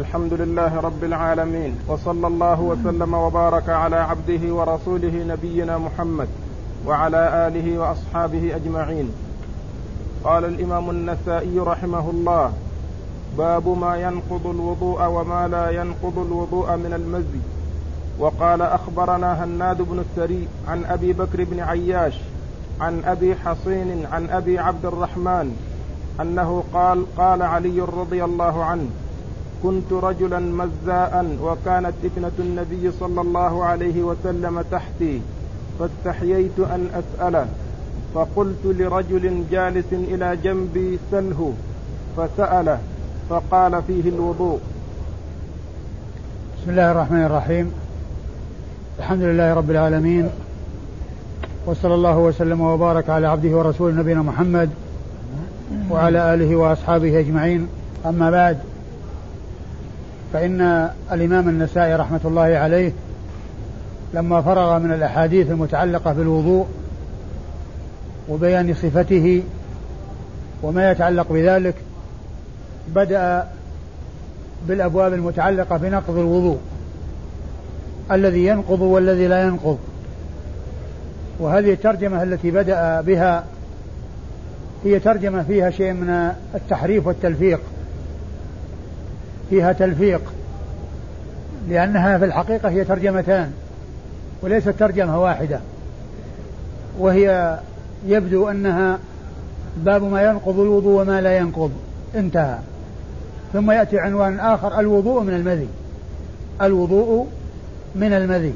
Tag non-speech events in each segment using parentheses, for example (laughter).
الحمد لله رب العالمين وصلى الله وسلم وبارك على عبده ورسوله نبينا محمد وعلى آله وأصحابه أجمعين. قال الإمام النسائي رحمه الله باب ما ينقض الوضوء وما لا ينقض الوضوء من المزي. وقال أخبرنا هناد بن السري عن أبي بكر بن عياش عن أبي حصين عن أبي عبد الرحمن أنه قال قال علي رضي الله عنه كنت رجلا مزاء وكانت ابنه النبي صلى الله عليه وسلم تحتي فاستحييت أن أسأله فقلت لرجل جالس إلى جنبي سله فسأله فقال فيه الوضوء. بسم الله الرحمن الرحيم. الحمد لله رب العالمين وصلى الله وسلم وبارك على عبده ورسوله نبينا محمد وعلى آله وأصحابه أجمعين. أما بعد فإن الإمام النسائي رحمة الله عليه لما فرغ من الأحاديث المتعلقة بالوضوء وبيان صفته وما يتعلق بذلك بدأ بالأبواب المتعلقة بنقض الوضوء الذي ينقض والذي لا ينقض. وهذه الترجمة التي بدأ بها هي ترجمة فيها شيء من التحريف والتلفيق. فيها تلفيق لأنها في الحقيقة هي ترجمتان وليست ترجمة واحدة وهي يبدو أنها باب ما ينقض الوضوء وما لا ينقض انتهى. ثم يأتي عنوان آخر الوضوء من المذي. الوضوء من المذي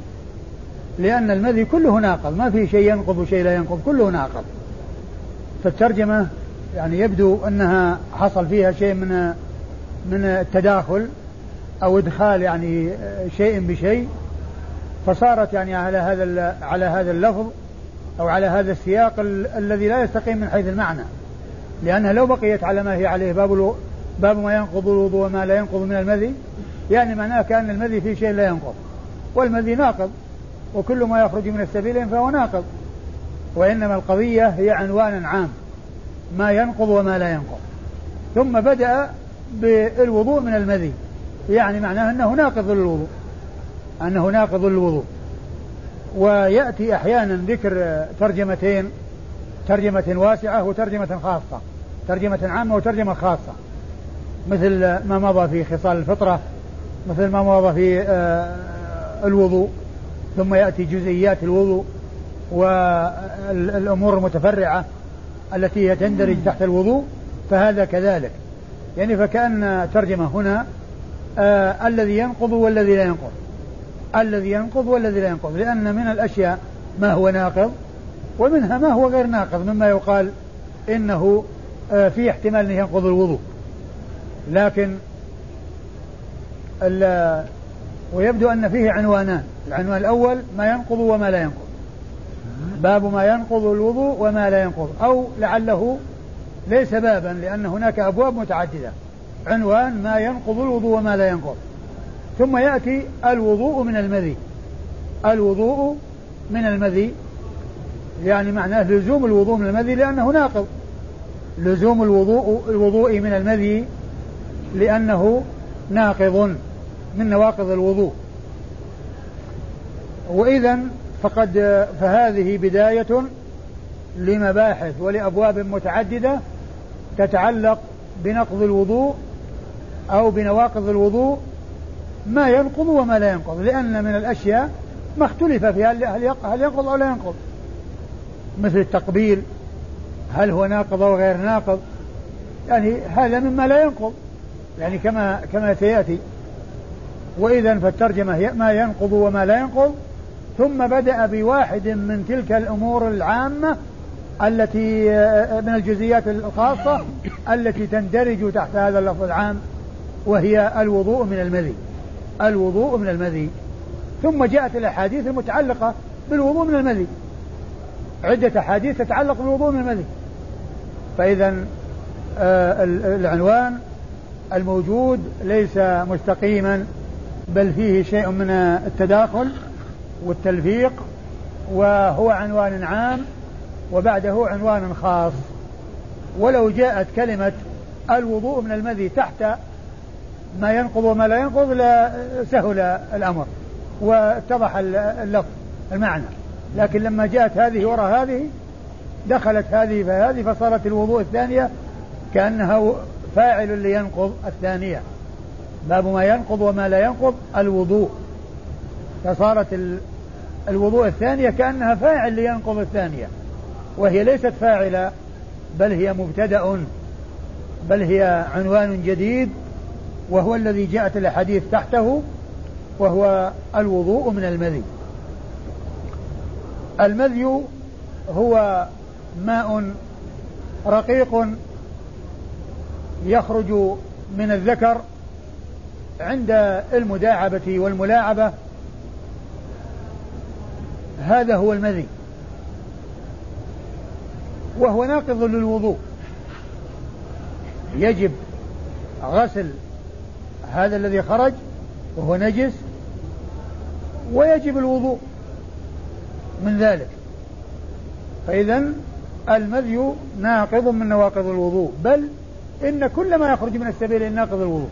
لأن المذي كله ناقض ما في شيء ينقض وشيء لا ينقض كله ناقض. فالترجمة يعني يبدو أنها حصل فيها شيء من من التداخل أو إدخال يعني شيء بشيء فصارت يعني على هذا على هذا اللفظ أو على هذا السياق الذي لا يستقيم من حيث المعنى. لأنها لو بقيت على ما هي عليه باب باب ما ينقض الوضوء وما لا ينقض من المذي يعني معناه كأن المذي فيه شيء لا ينقض. والمذي ناقض وكل ما يخرج من السبيلين فهو ناقض. وإنما القضية هي عنوان عام ما ينقض وما لا ينقض. ثم بدأ بالوضوء من المذي. يعني معناه أنه ناقض للوضوء. أنه ناقض للوضوء. ويأتي أحيانا ذكر ترجمتين ترجمة واسعة وترجمة خاصة. ترجمة عامة وترجمة خاصة. مثل ما مضى في خصال الفطرة مثل ما مضى في آه، الوضوء. ثم يأتي جزئيات الوضوء والأمور المتفرعة التي هي تندرج تحت الوضوء فهذا كذلك. يعني فكأن ترجمة هنا آه الذي ينقض والذي لا ينقض. الذي ينقض والذي لا ينقض. لأن من الأشياء ما هو ناقض ومنها ما هو غير ناقض مما يقال إنه آه في احتمال أن ينقض الوضوء. لكن ويبدو أن فيه عنوانان. العنوان الأول ما ينقض وما لا ينقض. باب ما ينقض الوضوء وما لا ينقض. أو لعله ليس بابا لأن هناك أبواب متعددة. عنوان ما ينقض الوضوء وما لا ينقض. ثم يأتي الوضوء من المذي. الوضوء من المذي. يعني معناه لزوم الوضوء من المذي لأنه ناقض. لزوم الوضوء الوضوء من المذي لأنه ناقض من نواقض الوضوء. وإذا فقد فهذه بداية لمباحث ولأبواب متعددة تتعلق بنقض الوضوء أو بنواقض الوضوء ما ينقض وما لا ينقض لأن من الأشياء ما اختلف فيها هل ينقض أو لا ينقض. مثل التقبيل هل هو ناقض أو غير ناقض. يعني هذا مما لا ينقض يعني كما كما سيأتي. وإذا فالترجمة ما ينقض وما لا ينقض ثم بدأ بواحد من تلك الأمور العامة التي من الجزئيات الخاصة التي تندرج تحت هذا اللفظ العام وهي الوضوء من المذي. الوضوء من المذي. ثم جاءت الأحاديث المتعلقة بالوضوء من المذي. عدة أحاديث تتعلق بالوضوء من المذي. فإذا آه العنوان الموجود ليس مستقيما بل فيه شيء من التداخل والتلفيق وهو عنوان عام وبعده عنوان خاص. ولو جاءت كلمة الوضوء من المذي تحت ما ينقض وما لا ينقض لا سهل الأمر واتضح اللفظ المعنى. لكن لما جاءت هذه وراء هذه دخلت هذه فهذه فصارت الوضوء الثانية كأنها فاعل لينقض الثانية. باب ما ينقض وما لا ينقض الوضوء. فصارت الوضوء الثانية كأنها فاعل لينقض الثانية. وهي ليست فاعلة بل هي مبتدأ بل هي عنوان جديد وهو الذي جاءت الأحاديث تحته وهو الوضوء من المذي. المذي هو ماء رقيق يخرج من الذكر عند المداعبة والملاعبة. هذا هو المذي. وهو ناقض للوضوء. يجب غسل هذا الذي خرج وهو نجس ويجب الوضوء من ذلك. فإذا المذي ناقض من نواقض الوضوء بل إن كل ما يخرج من السبيلين ناقض الوضوء.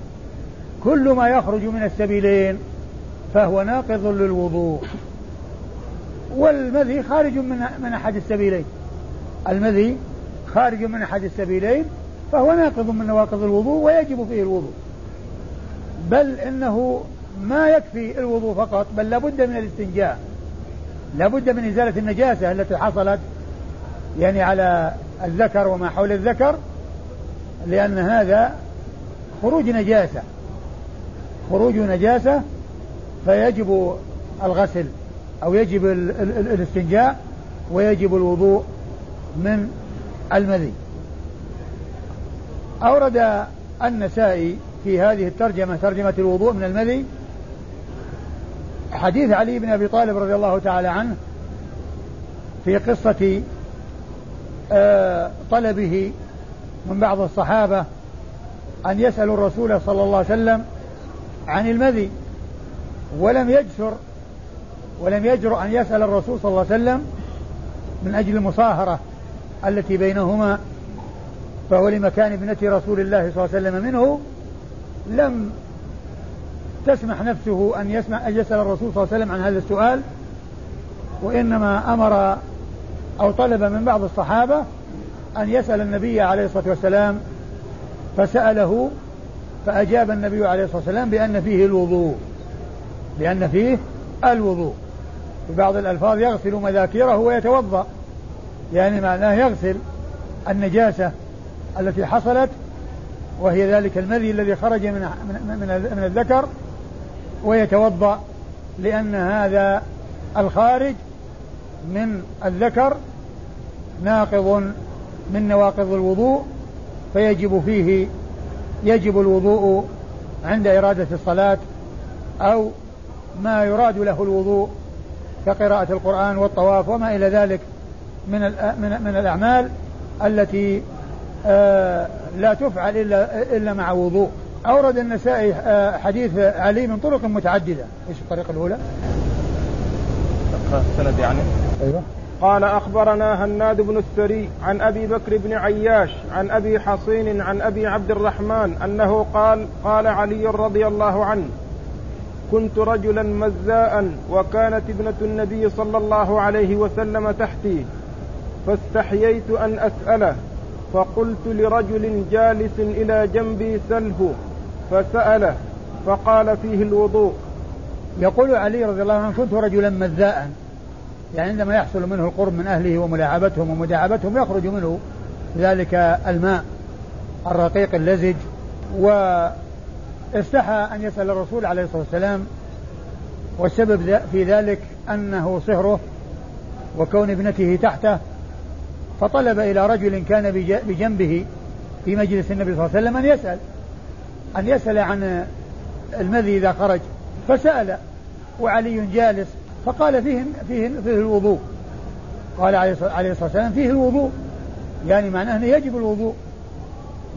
كل ما يخرج من السبيلين فهو ناقض للوضوء. والمذي خارج من من أحد السبيلين. المذي خارج من أحد السبيلين فهو ناقض من نواقض الوضوء ويجب فيه الوضوء. بل إنه ما يكفي الوضوء فقط بل لابد من الاستنجاء. لابد من إزالة النجاسة التي حصلت يعني على الذكر وما حول الذكر لأن هذا خروج نجاسة. خروج نجاسة فيجب الغسل أو يجب الاستنجاء ويجب الوضوء. من المذي. أورد النسائي في هذه الترجمة ترجمة الوضوء من المذي حديث علي بن أبي طالب رضي الله تعالى عنه في قصة آه، طلبه من بعض الصحابة أن يسألوا الرسول صلى الله عليه وسلم عن المذي. ولم يجسر ولم يجرؤ أن يسأل الرسول صلى الله عليه وسلم من أجل المصاهرة. التي بينهما فهو لمكان ابنة رسول الله صلى الله عليه وسلم منه لم تسمح نفسه أن يسمع أن يسأل الرسول صلى الله عليه وسلم عن هذا السؤال وإنما أمر أو طلب من بعض الصحابة أن يسأل النبي عليه الصلاة والسلام فسأله فأجاب النبي عليه الصلاة والسلام بأن فيه الوضوء بأن فيه الوضوء. في بعض الألفاظ يغسل مذاكيره ويتوضأ. يعني معناه يغسل النجاسة التي حصلت وهي ذلك المذي الذي خرج من من من الذكر ويتوضأ لأن هذا الخارج من الذكر ناقض من نواقض الوضوء فيجب فيه يجب الوضوء عند إرادة الصلاة أو ما يراد له الوضوء كقراءة القرآن والطواف وما إلى ذلك. من من من الأعمال التي آه، لا تفعل إلا إلا مع وضوء. أورد النسائي آه، حديث علي من طرق متعددة. إيش الطريقة الأولى؟ السند يعني. أيوه. قال أخبرنا هناد بن السري عن أبي بكر بن عياش عن أبي حصين عن أبي عبد الرحمن أنه قال قال علي رضي الله عنه كنت رجلا مزاء وكانت ابنة النبي صلى الله عليه وسلم تحتي فاستحييت أن أسأله فقلت لرجل جالس إلى جنبي سله فسأله فقال فيه الوضوء. يقول علي رضي الله عنه كنت رجلا مذاء يعني عندما يحصل منه القرب من أهله وملاعبتهم ومداعبتهم يخرج منه ذلك الماء الرقيق اللزج واستحى أن يسأل الرسول عليه الصلاة والسلام والسبب في ذلك أنه صهره وكون ابنته تحته فطلب إلى رجل كان بجنبه في مجلس النبي صلى الله عليه وسلم أن يسأل أن يسأل عن المذي إذا خرج. فسأل وعلي جالس فقال فيه فيه فيه الوضوء. قال عليه الصلاة والسلام فيه الوضوء. يعني معناه أنه يجب الوضوء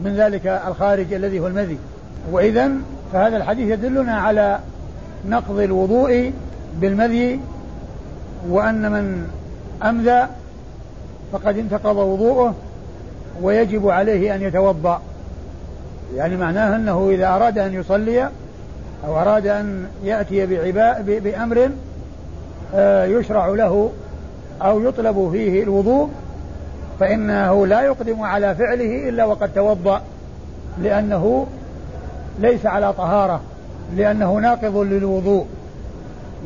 من ذلك الخارج الذي هو المذي. وإذا فهذا الحديث يدلنا على نقض الوضوء بالمذي وأن من أمذى فقد انتقض وضوءه ويجب عليه أن يتوضأ. يعني معناه أنه إذا أراد أن يصلي أو أراد أن يأتي بأمر آه، يشرع له أو يطلب فيه الوضوء فإنه لا يقدم على فعله إلا وقد توضأ لأنه ليس على طهارة لأنه ناقض للوضوء.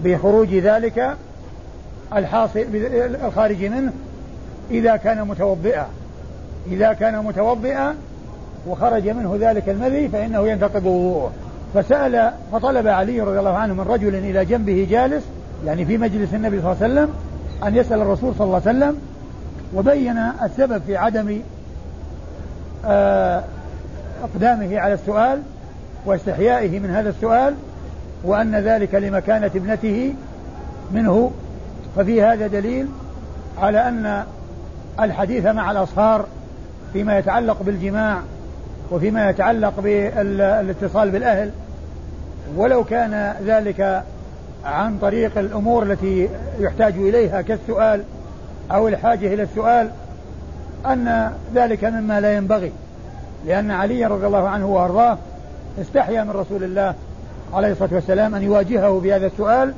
بخروج ذلك الحاصل الخارج منه إذا كان متوضئا. إذا كان متوضئا وخرج منه ذلك المذي فإنه ينتقض وضوءه. فسأل فطلب علي رضي الله عنه من رجل إلى جنبه جالس يعني في مجلس النبي صلى الله عليه وسلم أن يسأل الرسول صلى الله عليه وسلم وبين السبب في عدم آه، إقدامه على السؤال واستحيائه من هذا السؤال وأن ذلك لمكانة ابنته منه. ففي هذا دليل على أن الحديث مع الأصهار فيما يتعلق بالجماع وفيما يتعلق بالاتصال بالأهل. ولو كان ذلك عن طريق الأمور التي يحتاج إليها كالسؤال أو الحاجة إلى السؤال أن ذلك مما لا ينبغي. لأن علي رضي الله عنه وأرضاه استحيا من رسول الله عليه الصلاة والسلام أن يواجهه بهذا السؤال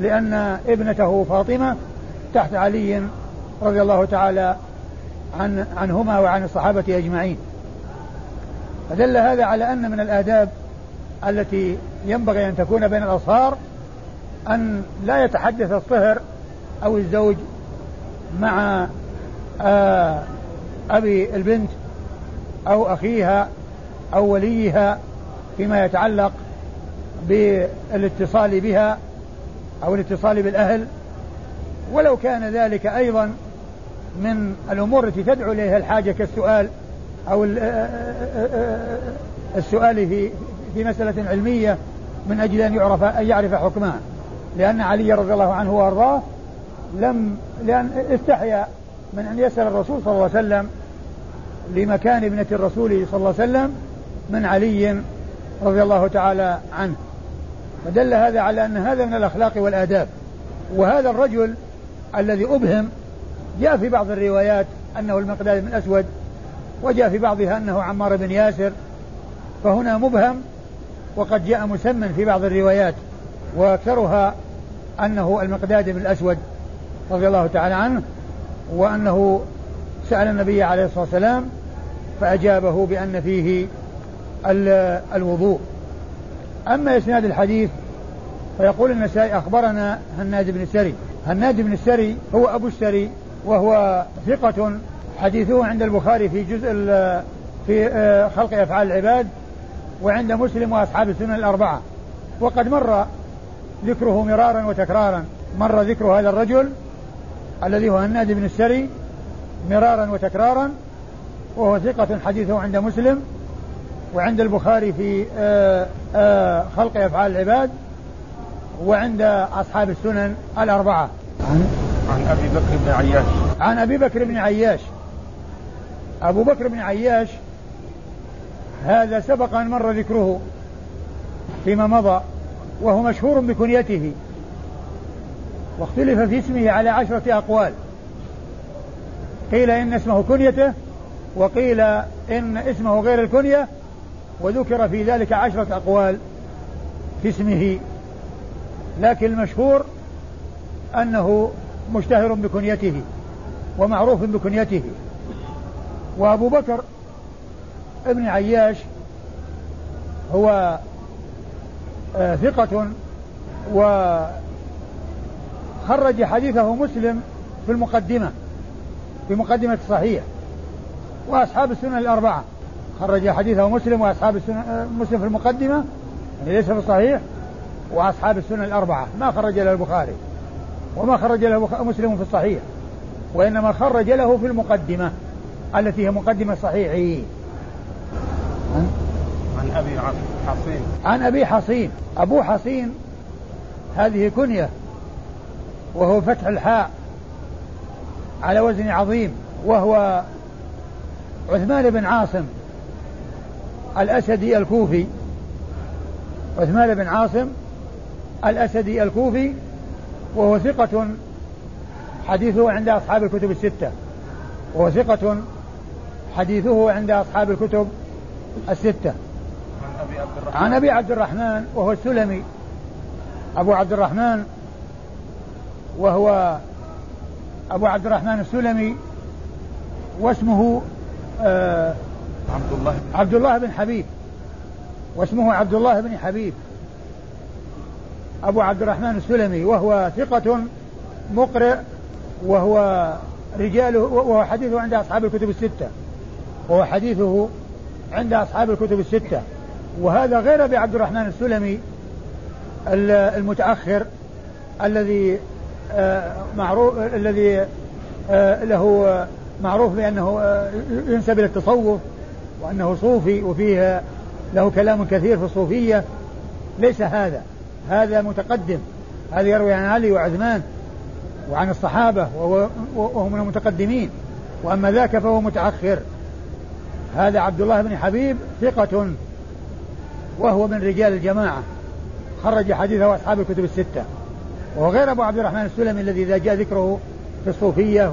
لأن ابنته فاطمة تحت علي رضي الله تعالى عن عنهما وعن الصحابة أجمعين. فدل هذا على أن من الآداب التي ينبغي أن تكون بين الأصهار أن لا يتحدث الصهر أو الزوج مع آه أبي البنت أو أخيها أو وليها فيما يتعلق بالاتصال بها أو الاتصال بالأهل. ولو كان ذلك أيضا من الأمور التي تدعو إليها الحاجة كالسؤال أو السؤال في في مسألة علمية من أجل أن يعرف أن يعرف حكمها. لأن علي رضي الله عنه وأرضاه لم لأن استحيا من أن يسأل الرسول صلى الله عليه وسلم لمكان ابنة الرسول صلى الله عليه وسلم من علي رضي الله تعالى عنه. فدل هذا على أن هذا من الأخلاق والآداب. وهذا الرجل الذي أبهم جاء في بعض الروايات أنه المقداد بن الأسود وجاء في بعضها أنه عمار بن ياسر فهنا مبهم وقد جاء مسمى في بعض الروايات وأكثرها أنه المقداد بن الأسود رضي الله تعالى عنه وأنه سأل النبي عليه الصلاة والسلام فأجابه بأن فيه الوضوء. أما إسناد الحديث فيقول النسائي أخبرنا هناد بن السري. هناد بن السري هو أبو السري وهو ثقة حديثه عند البخاري في جزء في آه، خلق أفعال العباد وعند مسلم وأصحاب السنن الأربعة. وقد مر ذكره مرارا وتكرارا. مر ذكر هذا الرجل الذي هو هناد بن السري مرارا وتكرارا وهو ثقة حديثه عند مسلم وعند البخاري في آه، آه، خلق أفعال العباد وعند أصحاب السنن الأربعة. عن أبي بكر بن عياش. عن أبي بكر بن عياش. أبو بكر بن عياش هذا سبق أن مر ذكره فيما مضى وهو مشهور بكنيته واختلف في اسمه على عشرة أقوال. قيل إن اسمه كنيته وقيل إن اسمه غير الكنية وذكر في ذلك عشرة أقوال في اسمه. لكن المشهور أنه مشتهر بكنيته ومعروف بكنيته. وأبو بكر ابن عياش هو آه، ثقة وخرج حديثه مسلم في المقدمة في مقدمة الصحيح. وأصحاب السنن الأربعة. خرج حديثه مسلم وأصحاب السنن آه، مسلم في المقدمة يعني ليس في الصحيح وأصحاب السنن الأربعة. ما خرج له البخاري. وما خرج له مسلم في الصحيح وإنما خرج له في المقدمة التي هي مقدمة صحيحه عن أبي حصين عن أبي حصين. أبو حصين هذه كنية وهو فتح الحاء على وزن عظيم وهو عثمان بن عاصم الأسدي الكوفي. عثمان بن عاصم الأسدي الكوفي وهو ثقة حديثه عند أصحاب الكتب الستة. وهو ثقة حديثه عند أصحاب الكتب الستة. عن أبي عبد الرحمن عن أبي عبد الرحمن وهو السلمي. أبو عبد الرحمن وهو أبو عبد الرحمن السلمي واسمه آه عبد الله. عبد الله بن حبيب. واسمه عبد الله بن حبيب. أبو عبد الرحمن السلمي وهو ثقة مقرئ وهو رجاله وهو حديثه عند أصحاب الكتب الستة. وهو حديثه عند أصحاب الكتب الستة. وهذا غير أبي عبد الرحمن السلمي المتأخر الذي آه، معروف الذي آه، له معروف بأنه آه، ينسب إلى التصوف وأنه صوفي وفيه له كلام كثير في الصوفية. ليس هذا. هذا متقدم. هذا يروي عن علي وعثمان وعن الصحابة وهو من المتقدمين. وأما ذاك فهو متأخر. هذا عبد الله بن حبيب ثقة وهو من رجال الجماعة. خرج حديثه أصحاب الكتب الستة. وهو غير أبو عبد الرحمن السلمي الذي إذا جاء ذكره في الصوفية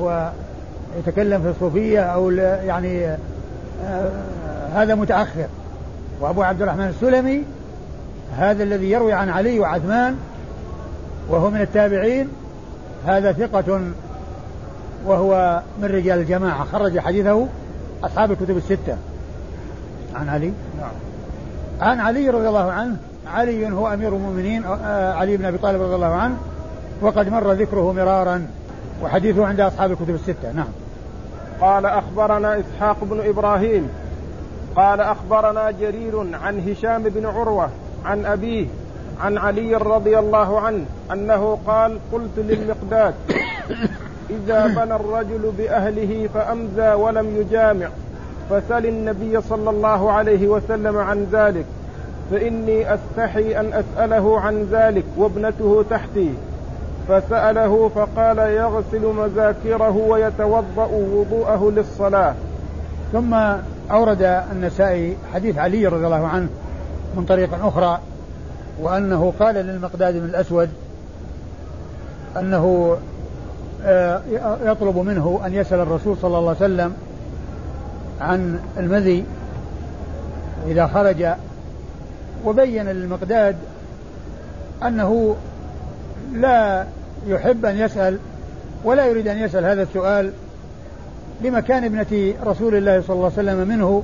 ويتكلم في الصوفية أو يعني آه هذا متأخر. وأبو عبد الرحمن السلمي هذا الذي يروي عن علي وعثمان وهو من التابعين هذا ثقة وهو من رجال الجماعة. خرج حديثه أصحاب الكتب الستة. عن علي؟ نعم. عن علي رضي الله عنه علي هو أمير المؤمنين آه، علي بن أبي طالب رضي الله عنه وقد مر ذكره مرارا وحديثه عند أصحاب الكتب الستة. نعم. قال أخبرنا إسحاق بن إبراهيم قال أخبرنا جرير عن هشام بن عروة عن أبيه عن علي رضي الله عنه أنه قال قلت للمقداد إذا بنى الرجل بأهله فأمزى ولم يجامع فسل النبي صلى الله عليه وسلم عن ذلك فإني أستحي أن أسأله عن ذلك وابنته تحتي فسأله فقال يغسل مذاكره ويتوضأ وضوءه للصلاة. ثم أورد النسائي حديث علي رضي الله عنه من طريق أخرى وأنه قال للمقداد بن الأسود أنه آه، يطلب منه أن يسأل الرسول صلى الله عليه وسلم عن المذي إذا خرج وبين للمقداد أنه لا يحب أن يسأل ولا يريد أن يسأل هذا السؤال لمكان ابنة رسول الله صلى الله عليه وسلم منه.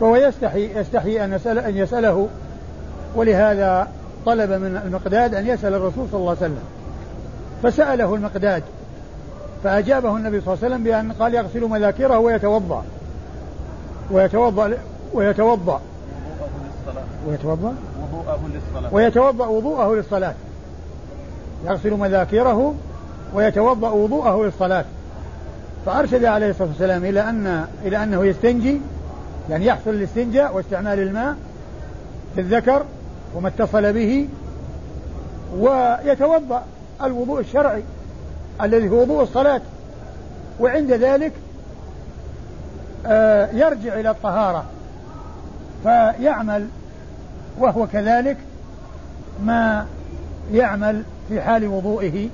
فهو يستحي يستحي أن, يسأل أن يسأله. ولهذا طلب من المقداد أن يسأل الرسول صلى الله عليه وسلم. فسأله المقداد فأجابه النبي صلى الله عليه وسلم بأن قال يغسل مذاكره ويتوضأ. ويتوضأ ويتوضأ. ويتوضأ؟ وضوءه للصلاة ويتوضأ وضوءه للصلاة. يغسل مذاكره ويتوضأ وضوءه للصلاة. فأرشد عليه الصلاة والسلام إلى أن إلى أنه يستنجي يعني يحصل الاستنجاء واستعمال الماء في الذكر وما اتصل به ويتوضأ الوضوء الشرعي الذي هو وضوء الصلاة. وعند ذلك آه، يرجع إلى الطهارة فيعمل وهو كذلك ما يعمل في حال وضوئه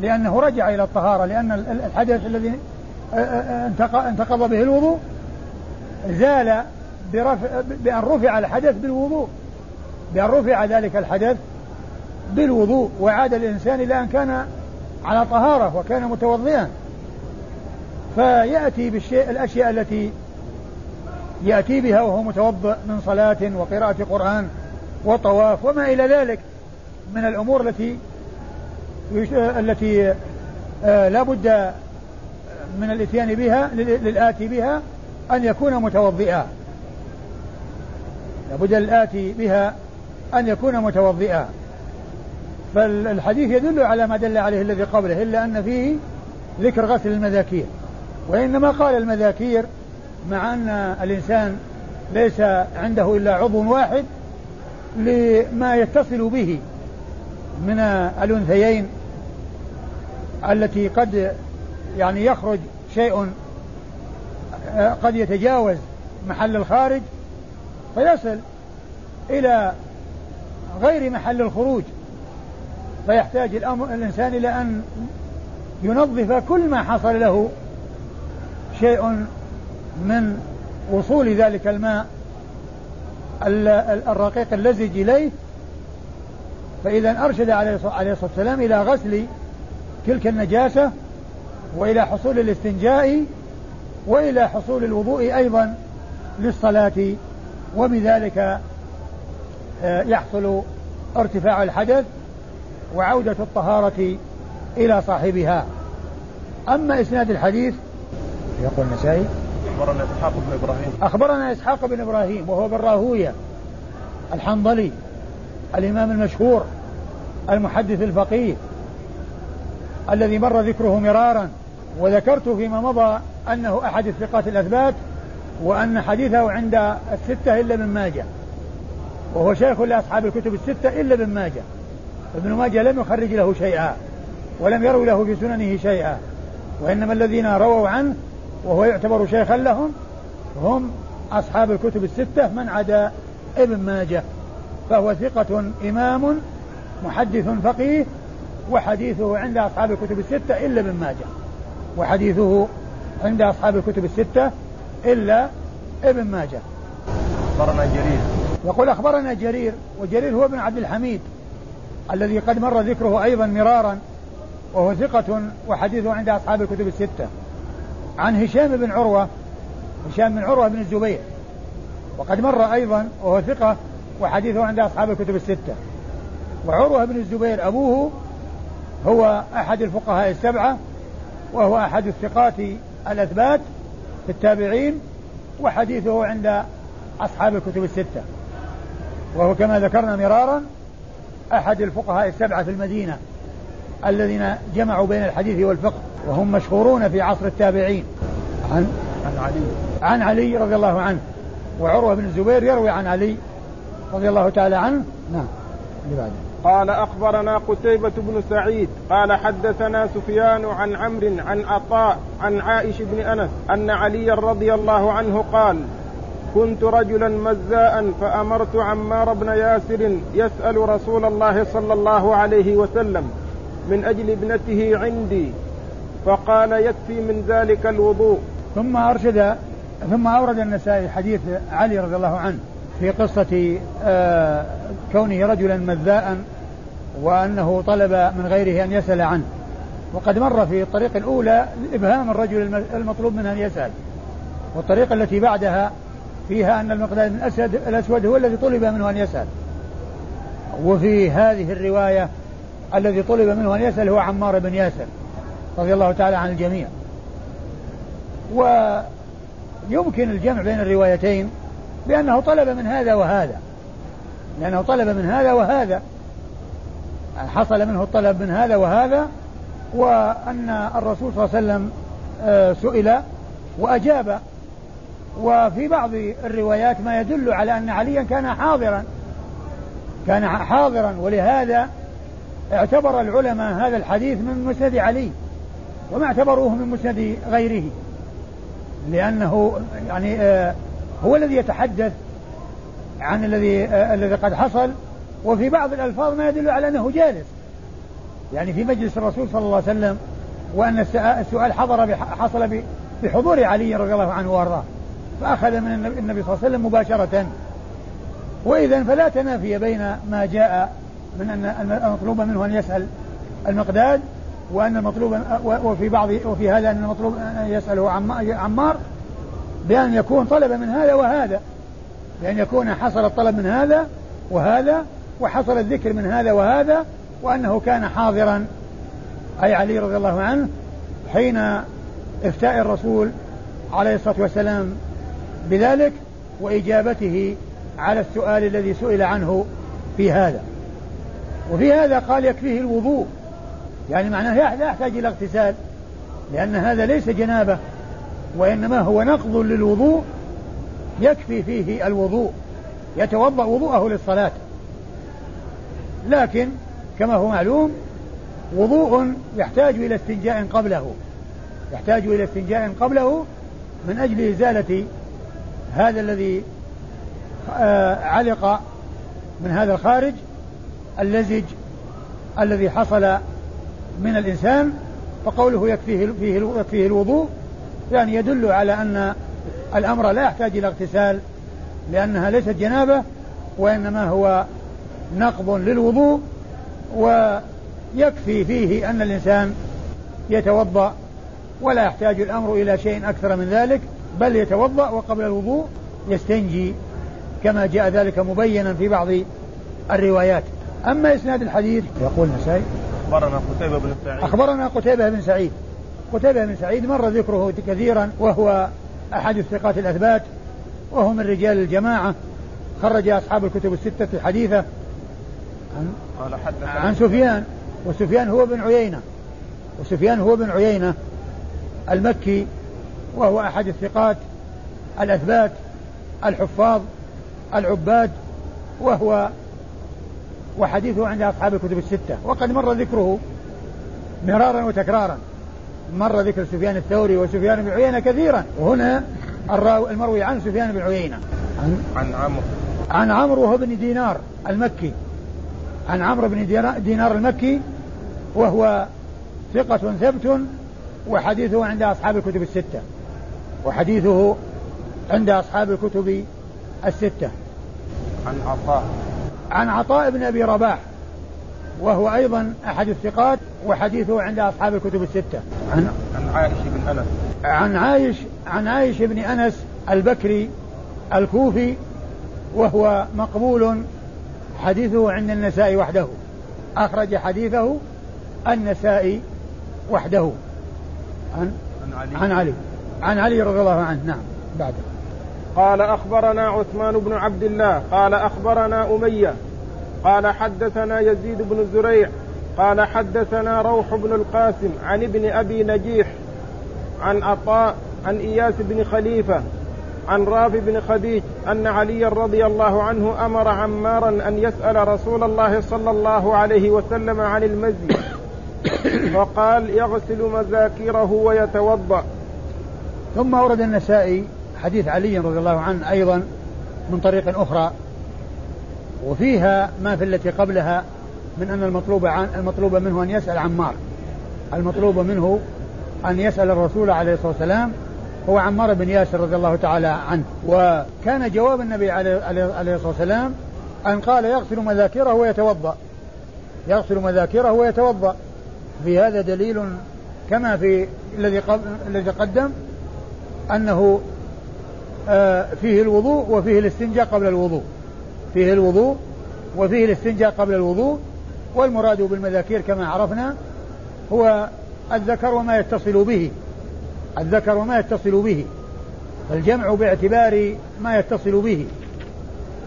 لأنه رجع إلى الطهارة لأن الحدث الذي آه، آه، انتقض به الوضوء زال برفع بأن رفع الحدث بالوضوء. بأن رفع ذلك الحدث بالوضوء وعاد الإنسان إلى أن كان على طهارة وكان متوضئا. فيأتي بالشيء الأشياء التي يأتي بها وهو متوضئ من صلاة وقراءة قرآن وطواف وما إلى ذلك من الأمور التي التي آه، لا بد من الإتيان بها للآتي بها. أن يكون متوضئا. لابد للآتي بها أن يكون متوضئا. فالحديث يدل على ما دل عليه الذي قبله إلا أن فيه ذكر غسل المذاكير. وإنما قال المذاكير مع أن الإنسان ليس عنده إلا عضو واحد لما يتصل به من الأنثيين التي قد يعني يخرج شيء قد يتجاوز محل الخارج فيصل إلى غير محل الخروج. فيحتاج الأمر الإنسان إلى أن ينظف كل ما حصل له شيء من وصول ذلك الماء الرقيق اللزج إليه. فإذا أرشد عليه الصلاة والسلام إلى غسل تلك النجاسة وإلى حصول الاستنجاء وإلى حصول الوضوء أيضا للصلاة وبذلك آه، يحصل ارتفاع الحدث وعودة الطهارة إلى صاحبها. أما إسناد الحديث يقول النسائي أخبرنا إسحاق بن إبراهيم. أخبرنا إسحاق بن إبراهيم وهو بن راهوية الحنظلي الإمام المشهور المحدث الفقيه الذي مر ذكره مرارا وذكرت فيما مضى أنه أحد الثقات الأثبات وأن حديثه عند الستة إلا من ماجه. وهو شيخ لأصحاب الكتب الستة إلا ابن ماجه. ابن ماجه لم يخرج له شيئا ولم يروي له في سننه شيئا. وإنما الذين رووا عنه وهو يعتبر شيخا لهم هم أصحاب الكتب الستة من عدا ابن ماجه. فهو ثقة إمام محدث فقيه وحديثه عند أصحاب الكتب الستة إلا ابن ماجه. وحديثه عند أصحاب الكتب الستة إلا ابن ماجه. أخبرنا جرير. يقول أخبرنا جرير وجرير هو ابن عبد الحميد الذي قد مر ذكره أيضا مرارا وهو ثقة وحديثه عند أصحاب الكتب الستة. عن هشام بن عروة هشام بن عروة بن الزبير وقد مر أيضا وهو ثقة وحديثه عند أصحاب الكتب الستة. وعروة بن الزبير أبوه هو أحد الفقهاء السبعة وهو أحد الثقات الأثبات في التابعين وحديثه عند أصحاب الكتب الستة. وهو كما ذكرنا مرارا أحد الفقهاء السبعة في المدينة الذين جمعوا بين الحديث والفقه وهم مشهورون في عصر التابعين. عن عن علي. عن علي رضي الله عنه. وعروة بن الزبير يروي عن علي رضي الله تعالى عنه. نعم. اللي بعده. قال أخبرنا قتيبة بن سعيد قال حدثنا سفيان عن عمرو عن عطاء عن عائش بن أنس أن علي رضي الله عنه قال كنت رجلا مزاء فأمرت عمار بن ياسر يسأل رسول الله صلى الله عليه وسلم من أجل ابنته عندي فقال يكفي من ذلك الوضوء. ثم أرشد ثم أورد النسائي حديث علي رضي الله عنه. في قصة آه، كونه رجلا مذاء وأنه طلب من غيره أن يسأل عنه. وقد مر في الطريق الأولى إبهام الرجل المطلوب منه أن يسأل. والطريقة التي بعدها فيها أن المقداد بن أسد الأسود هو الذي طلب منه أن يسأل. وفي هذه الرواية الذي طلب منه أن يسأل هو عمار بن ياسر رضي الله تعالى عن الجميع. ويمكن الجمع بين الروايتين بأنه طلب من هذا وهذا. لأنه طلب من هذا وهذا. حصل منه الطلب من هذا وهذا وأن الرسول صلى الله عليه وسلم آه، سئل وأجاب. وفي بعض الروايات ما يدل على أن عليا كان حاضرا. كان حاضرا ولهذا اعتبر العلماء هذا الحديث من مسند علي وما اعتبروه من مسند غيره. لأنه يعني آه هو الذي يتحدث عن الذي آه الذي قد حصل وفي بعض الألفاظ ما يدل على أنه جالس. يعني في مجلس الرسول صلى الله عليه وسلم وأن السؤال حضر حصل بحضور علي رضي الله عنه وأرضاه. فأخذ من النبي صلى الله عليه وسلم مباشرة. وإذا فلا تنافي بين ما جاء من أن المطلوب منه أن يسأل المقداد وأن المطلوب وفي بعض وفي هذا أن المطلوب أن يسأله عمار بأن يكون طلب من هذا وهذا بأن يكون حصل الطلب من هذا وهذا وحصل الذكر من هذا وهذا وأنه كان حاضرا. أي علي رضي الله عنه حين إفتاء الرسول عليه الصلاة والسلام بذلك وإجابته على السؤال الذي سئل عنه في هذا. وفي هذا قال يكفيه الوضوء. يعني معناه لا يحتاج إلى اغتسال لأن هذا ليس جنابة. وإنما هو نقض للوضوء يكفي فيه الوضوء يتوضأ وضوءه للصلاة. لكن كما هو معلوم وضوء يحتاج إلى استنجاء قبله. يحتاج إلى استنجاء قبله من أجل إزالة هذا الذي آه، علق من هذا الخارج اللزج الذي حصل من الإنسان فقوله يكفيه فيه يكفيه الوضوء يعني يدل على أن الأمر لا يحتاج إلى اغتسال لأنها ليست جنابة وإنما هو نقض للوضوء ويكفي فيه أن الإنسان يتوضأ ولا يحتاج الأمر إلى شيء أكثر من ذلك بل يتوضأ وقبل الوضوء يستنجي كما جاء ذلك مبينا في بعض الروايات. أما إسناد الحديث يقول نسائي. أخبرنا قتيبة بن سعيد. أخبرنا قتيبة بن سعيد. قتيبة بن سعيد مر ذكره كثيرا وهو أحد الثقات الأثبات وهو من رجال الجماعة. خرج أصحاب الكتب الستة الحديثة عن, قال عن سفيان وسفيان هو بن عيينة وسفيان هو بن عيينة المكي وهو أحد الثقات الأثبات الحفاظ العباد وهو وحديثه عند أصحاب الكتب الستة. وقد مر ذكره مرارا وتكرارا. مر ذكر سفيان الثوري وسفيان بن عيينة كثيرا. وهنا المروي عن سفيان بن عيينة. عن عن عمرو. عن عمرو وهو بن دينار المكي. عن عمرو بن دينار المكي وهو ثقة ثبت وحديثه عند أصحاب الكتب الستة. وحديثه عند أصحاب الكتب الستة. عن عطاء. عن عطاء بن أبي رباح. وهو أيضا أحد الثقات وحديثه عند أصحاب الكتب الستة. عن عن عائش بن أنس. عن عايش عن عايش بن أنس البكري الكوفي وهو مقبول حديثه عند النساء وحده. أخرج حديثه النسائي وحده. عن عن علي. عن علي, عن علي رضي الله عنه. نعم. بعده قال أخبرنا عثمان بن عبد الله قال أخبرنا أمية قال حدثنا يزيد بن زريع قال حدثنا روح بن القاسم عن ابن أبي نجيح عن عطاء عن إياس بن خليفة عن رافع بن خديج أن عليا رضي الله عنه أمر عمارا أن يسأل رسول الله صلى الله عليه وسلم عن المزي. (coughs) فقال يغسل مذاكيره ويتوضأ. ثم ورد النسائي حديث علي رضي الله عنه أيضا من طريق أخرى. وفيها ما في التي قبلها من أن المطلوب عن المطلوب منه أن يسأل عمار. المطلوب منه أن يسأل الرسول عليه الصلاة والسلام هو عمار بن ياسر رضي الله تعالى عنه. وكان جواب النبي عليه الصلاة والسلام أن قال يغسل مذاكره ويتوضأ. يغسل مذاكره ويتوضأ. في هذا دليل كما في الذي الذي قدم أنه آه، فيه الوضوء وفيه الاستنجاء قبل الوضوء. فيه الوضوء وفيه الاستنجاء قبل الوضوء والمراد بالمذاكير كما عرفنا هو الذكر وما يتصل به الذكر وما يتصل به فالجمع باعتبار ما يتصل به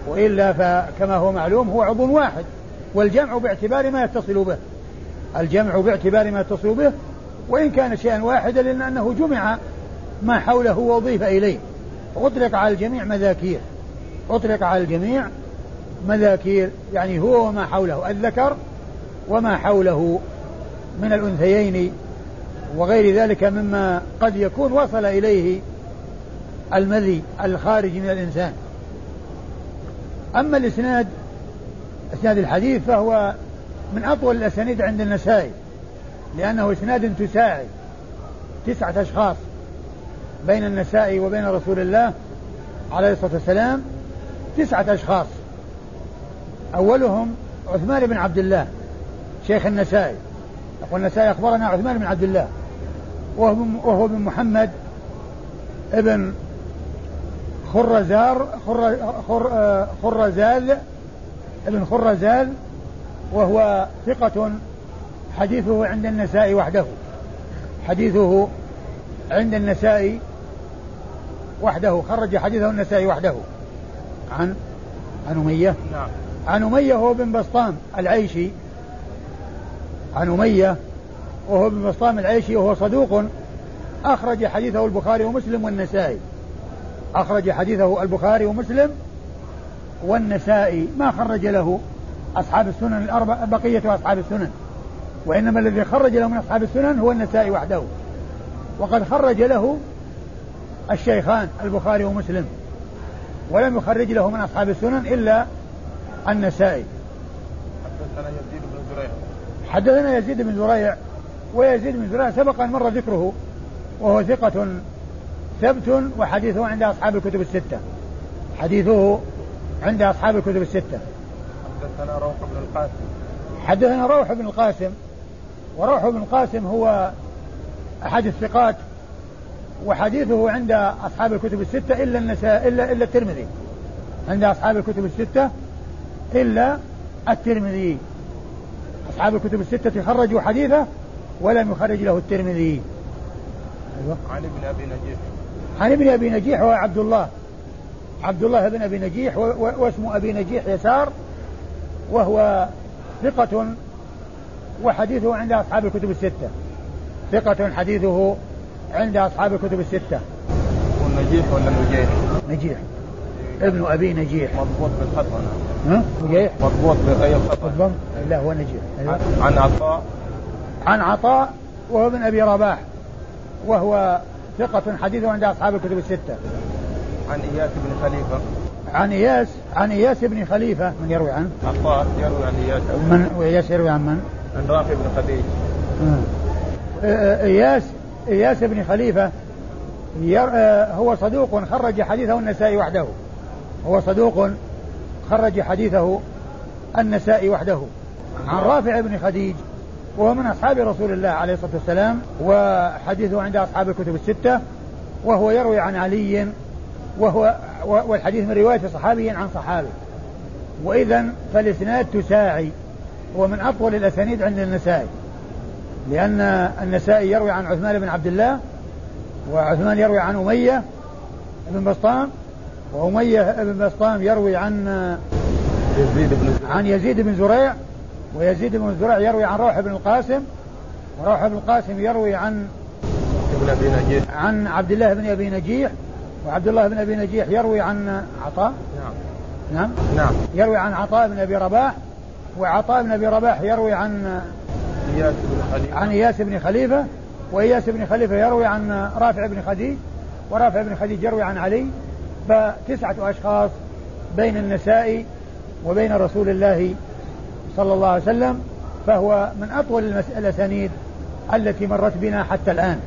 وإلا فكما هو معلوم هو عضو واحد والجمع باعتبار ما يتصل به الجمع باعتبار ما يتصل به وإن كان شيئا واحدا لأنه جمع ما حوله وأضيف إليه. أطلق على الجميع مذاكير أطلق على الجميع مذاكير يعني هو وما حوله الذكر وما حوله من الأنثيين وغير ذلك مما قد يكون وصل إليه المذي الخارج من الإنسان. أما الإسناد إسناد الحديث فهو من أطول الأسانيد عند النسائي لأنه إسناد تساعد تسعة أشخاص بين النسائي وبين رسول الله عليه الصلاة والسلام تسعة أشخاص. أولهم عثمان بن عبد الله شيخ النسائي. يقول النسائي أخبرنا عثمان بن عبد الله. وهو بن محمد ابن خرزار خر خر خرزال ابن خرزال وهو ثقة حديثه عند النساء وحده. حديثه عند النساء وحده. خرج حديثه النسائي وحده. عن عن أمية؟ نعم. عن أمية هو بن بسطام العيشي. عن أمية وهو بن بسطام العيشي وهو صدوق أخرج حديثه البخاري ومسلم والنسائي. أخرج حديثه البخاري ومسلم والنسائي. ما خرج له أصحاب السنن الأربع بقية أصحاب السنن. وإنما الذي خرج له من أصحاب السنن هو النسائي وحده. وقد خرج له الشيخان البخاري ومسلم. ولم يخرج له من أصحاب السنن إلا النسائي. حدثنا يزيد بن زريع. حدثنا يزيد بن زريع ويزيد بن زريع سبق أن مر ذكره وهو ثقة ثبت وحديثه عند أصحاب الكتب الستة. حديثه عند أصحاب الكتب الستة. حدثنا روح بن القاسم. حدثنا روح بن القاسم وروح بن القاسم هو أحد الثقات وحديثه عند أصحاب الكتب الستة إلا النساء إلا إلا الترمذي. عند أصحاب الكتب الستة إلا الترمذي. أصحاب الكتب الستة خرجوا حديثه ولم يخرج له الترمذي. أيوة. عن ابن أبي نجيح. عن ابن أبي نجيح هو عبد الله. عبد الله بن أبي نجيح واسم أبي نجيح يسار وهو ثقة وحديثه عند أصحاب الكتب الستة. ثقة حديثه عند أصحاب الكتب الستة. نجيح ولا نجيح؟ نجيح. ابن أبي نجيح. مضبوط بالخطأ ها؟ نجيح؟ مضبوط بغير خطأ لا هو نجيح. عن عطاء؟ عن عطاء وهو ابن أبي رباح. وهو ثقة حديثه عند أصحاب الكتب الستة. عن إياس بن خليفة. عن إياس عن إياس بن خليفة. من يروي عنه؟ عطاء يروي عن إياس. من وإياس يروي عن من؟ عن رافع بن خديج. إياس إياس بن خليفة هو صدوق خرج حديثه النسائي وحده. هو صدوق خرج حديثه النسائي وحده. عن رافع بن خديج وهو من أصحاب رسول الله عليه الصلاة والسلام وحديثه عند أصحاب الكتب الستة وهو يروي عن علي وهو والحديث من رواية صحابي عن صحابي. وإذا فالإسناد تساعي هو من أطول الأسانيد عند النسائي. لأن النسائي يروي عن عثمان بن عبد الله وعثمان يروي عن أمية بن بسطام وأمية بن بسطام يروي عن يزيد بن عن يزيد بن زريع ويزيد بن زريع يروي عن روح بن القاسم وروح بن القاسم يروي عن ابن أبي نجيح. عن عبد الله بن أبي نجيح وعبد الله بن أبي نجيح يروي عن عطاء. نعم. نعم. نعم. يروي عن عطاء بن أبي رباح وعطاء بن أبي رباح يروي عن إياس بن خليفة. عن إياس بن خليفة وإياس بن خليفة يروي عن رافع بن خديج ورافع بن خديج يروي عن علي. فتسعة أشخاص بين النساء وبين رسول الله صلى الله عليه وسلم فهو من أطول الأسانيد التي مرت بنا حتى الآن.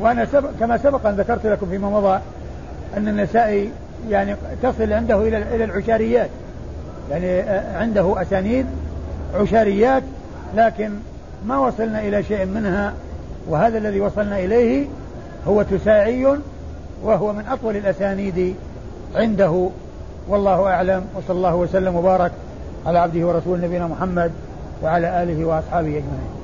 وأنا سبق كما سبق أن ذكرت لكم فيما مضى أن النسائي يعني تصل عنده إلى إلى العشاريات. يعني عنده أسانيد عشاريات لكن ما وصلنا إلى شيء منها وهذا الذي وصلنا إليه هو تساعي وهو من أطول الأسانيد عنده. والله أعلم. وصلى الله وسلم وبارك على عبده ورسول نبينا محمد وعلى آله وأصحابه أجمعين.